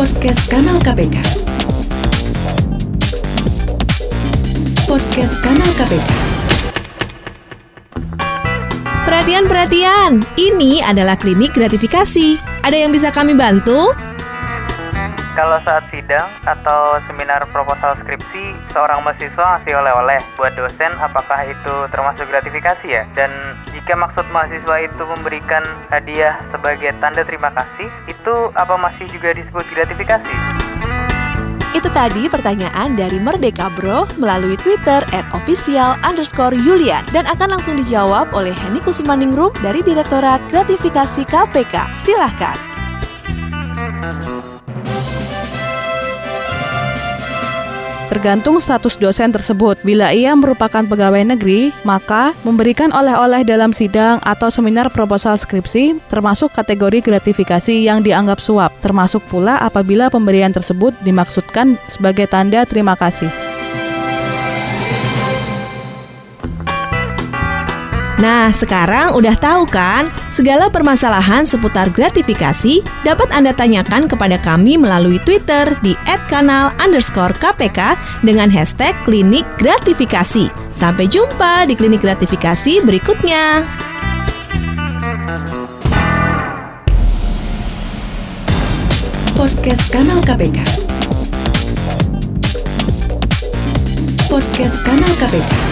Podcast Kanal KPK. Podcast Kanal KPK. Perhatian-perhatian, ini adalah klinik gratifikasi. Ada yang bisa kami bantu? Kalau saat sidang atau seminar proposal skripsi, seorang mahasiswa ngasih oleh-oleh buat dosen, apakah itu termasuk gratifikasi ya? Dan jika maksud mahasiswa itu memberikan hadiah sebagai tanda terima kasih, itu apa masih juga disebut gratifikasi? Itu tadi pertanyaan dari Merdeka Bro melalui Twitter at official underscore Yulian dan akan langsung dijawab oleh Henny Kusumaningrum dari Direktorat Gratifikasi KPK. Silahkan. Tergantung status dosen tersebut. Bila ia merupakan pegawai negeri, maka memberikan oleh-oleh dalam sidang atau seminar proposal skripsi termasuk kategori gratifikasi yang dianggap suap, termasuk pula apabila pemberian tersebut dimaksudkan sebagai tanda terima kasih. Nah, sekarang udah tahu kan? Segala permasalahan seputar gratifikasi dapat Anda tanyakan kepada kami melalui Twitter di @kanal_kpk dengan hashtag klinik gratifikasi. Sampai jumpa di klinik gratifikasi berikutnya. Podcast Kanal KPK. Podcast Kanal KPK.